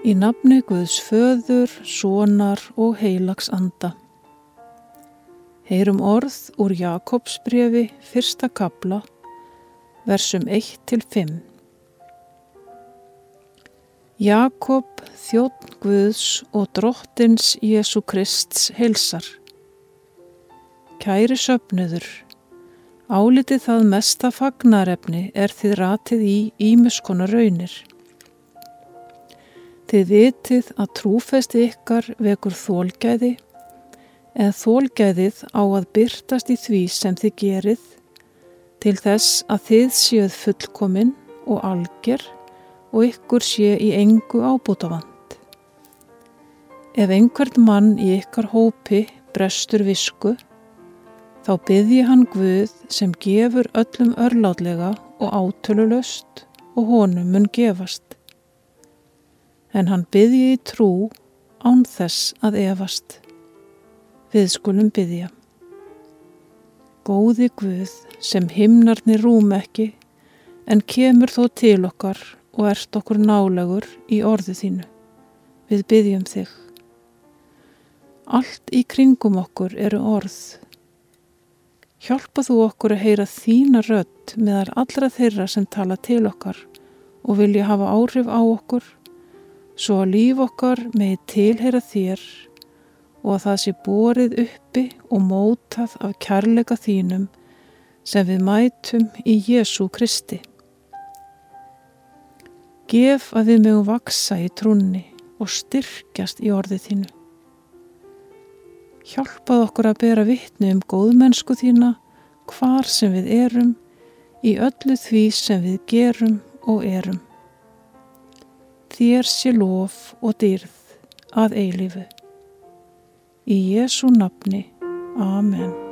Í nafni Guðs föður, sonar og heilags anda. Heyrum orð úr Jakobsbrefi fyrsta kabla, versum 1-5. Jakob, þjótt Guðs og drottins Jésu Krists heilsar. Kæri söpnuður, álitið það mesta fagnarefni er þið ratið í ímuskona raunir. Þið vitið að trúfesti ykkar vekur þólgæði en þólgæðið á að byrtast í því sem þið gerið til þess að þið séuð fullkominn og alger og ykkur sé í engu ábútafand. Ef einhvern mann í ykkar hópi brestur visku, þá byrji hann Guð sem gefur öllum örlátlega og átölulöst og honum mun gefast en hann byði í trú án þess að efast. Við skulum byðja. Góði Guð sem himnarnir rúm ekki en kemur þó til okkar og ert okkur nálegur í orðu þínu. Við byðjum þig. Allt í kringum okkur eru orð. Hjálpa þú okkur að heyra þína rödd meðar allra þeirra sem tala til okkar og vilja hafa áhrif á okkur svo að líf okkar með tilheyra þér og að það sé borið uppi og mótað af kærleika þínum sem við mætum í Jésu Kristi. Gef að við mögum vaksa í trúnni og styrkjast í orðið þínu. Hjálpað okkur að bera vittni um góðmennsku þína hvar sem við erum í öllu því sem við gerum og erum þér sé lof og dýrð að eilifu. Í Jésu nafni. Amen.